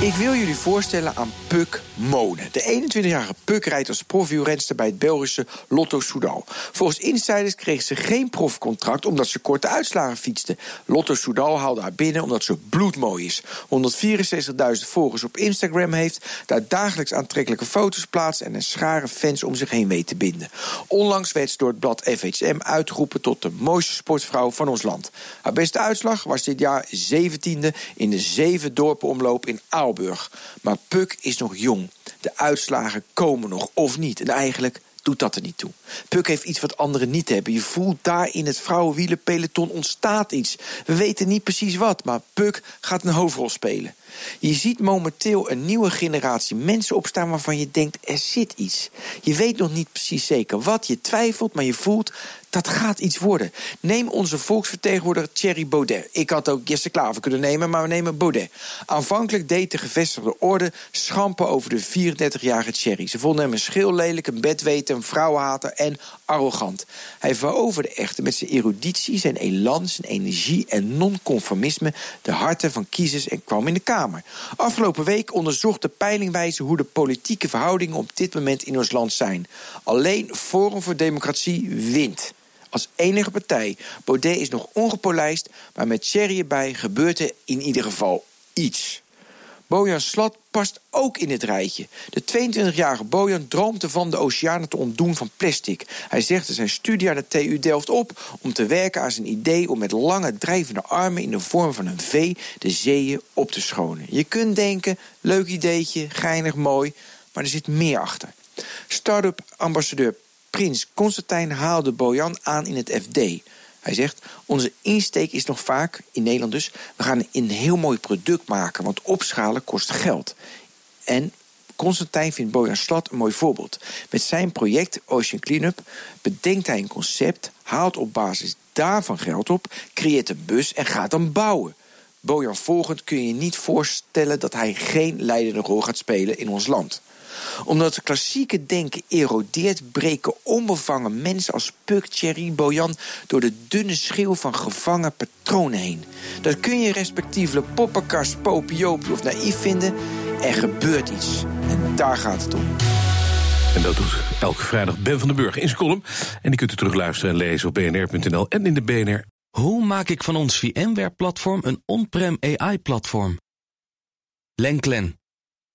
Ik wil jullie voorstellen aan Puk Mone. De 21-jarige Puk rijdt als profielrenster bij het Belgische Lotto Soudal. Volgens insiders kreeg ze geen profcontract omdat ze korte uitslagen fietste. Lotto Soudal haalde haar binnen omdat ze bloedmooi is. 164.000 volgers op Instagram heeft, daar dagelijks aantrekkelijke foto's plaatst en een schare fans om zich heen weet te binden. Onlangs werd ze door het blad FHM uitgeroepen tot de mooiste sportvrouw van ons land. Haar beste uitslag was dit jaar 17e in de zeven dorpen omloop in Maar Puk is nog jong. De uitslagen komen nog, of niet. En eigenlijk doet dat er niet toe. Puk heeft iets wat anderen niet hebben. Je voelt daar in het vrouwenwielenpeloton ontstaat iets. We weten niet precies wat, maar Puk gaat een hoofdrol spelen. Je ziet momenteel een nieuwe generatie mensen opstaan waarvan je denkt er zit iets. Je weet nog niet precies zeker wat, je twijfelt, maar je voelt dat gaat iets worden. Neem onze volksvertegenwoordiger Thierry Baudet. Ik had ook Jesse Klaver kunnen nemen, maar we nemen Baudet. Aanvankelijk deed de gevestigde orde schampen over de 34-jarige Thierry. Ze vonden hem een schil lelijk, een bedweter, een vrouwenhater en arrogant. Hij veroverde echter met zijn eruditie, zijn elan, zijn energie en non-conformisme de harten van kiezers en kwam in de Kamer. Afgelopen week onderzocht de peilingwijze hoe de politieke verhoudingen op dit moment in ons land zijn. Alleen Forum voor Democratie wint als enige partij. Baudet is nog ongepolijst, maar met Thierry erbij gebeurt er in ieder geval iets. Bojan Slat past ook in het rijtje. De 22-jarige Bojan droomt ervan de oceanen te ontdoen van plastic. Hij zegt er zijn studie aan de TU Delft op om te werken aan zijn idee om met lange drijvende armen in de vorm van een V de zeeën op te schonen. Je kunt denken, leuk ideetje, geinig, mooi, maar er zit meer achter. Startup ambassadeur Prins Constantijn haalde Bojan aan in het FD. Hij zegt: Onze insteek is nog vaak, in Nederland dus, we gaan een heel mooi product maken, want opschalen kost geld. En Constantijn vindt Bojan Slat een mooi voorbeeld. Met zijn project Ocean Cleanup bedenkt hij een concept, haalt op basis daarvan geld op, creëert een bus en gaat dan bouwen. Bojan volgend kun je niet voorstellen dat hij geen leidende rol gaat spelen in ons land omdat het klassieke denken erodeert, breken onbevangen mensen als Puk, Thierry, Bojan door de dunne schil van gevangen patronen heen. Dat kun je respectievelijk poppenkast, popiopie of naïef vinden. Er gebeurt iets. En daar gaat het om. En dat doet elke vrijdag Ben van den Burg in zijn column. En die kunt u terugluisteren en lezen op bnr.nl en in de BNR. Hoe maak ik van ons VMware-platform een on-prem AI-platform? Lenklen,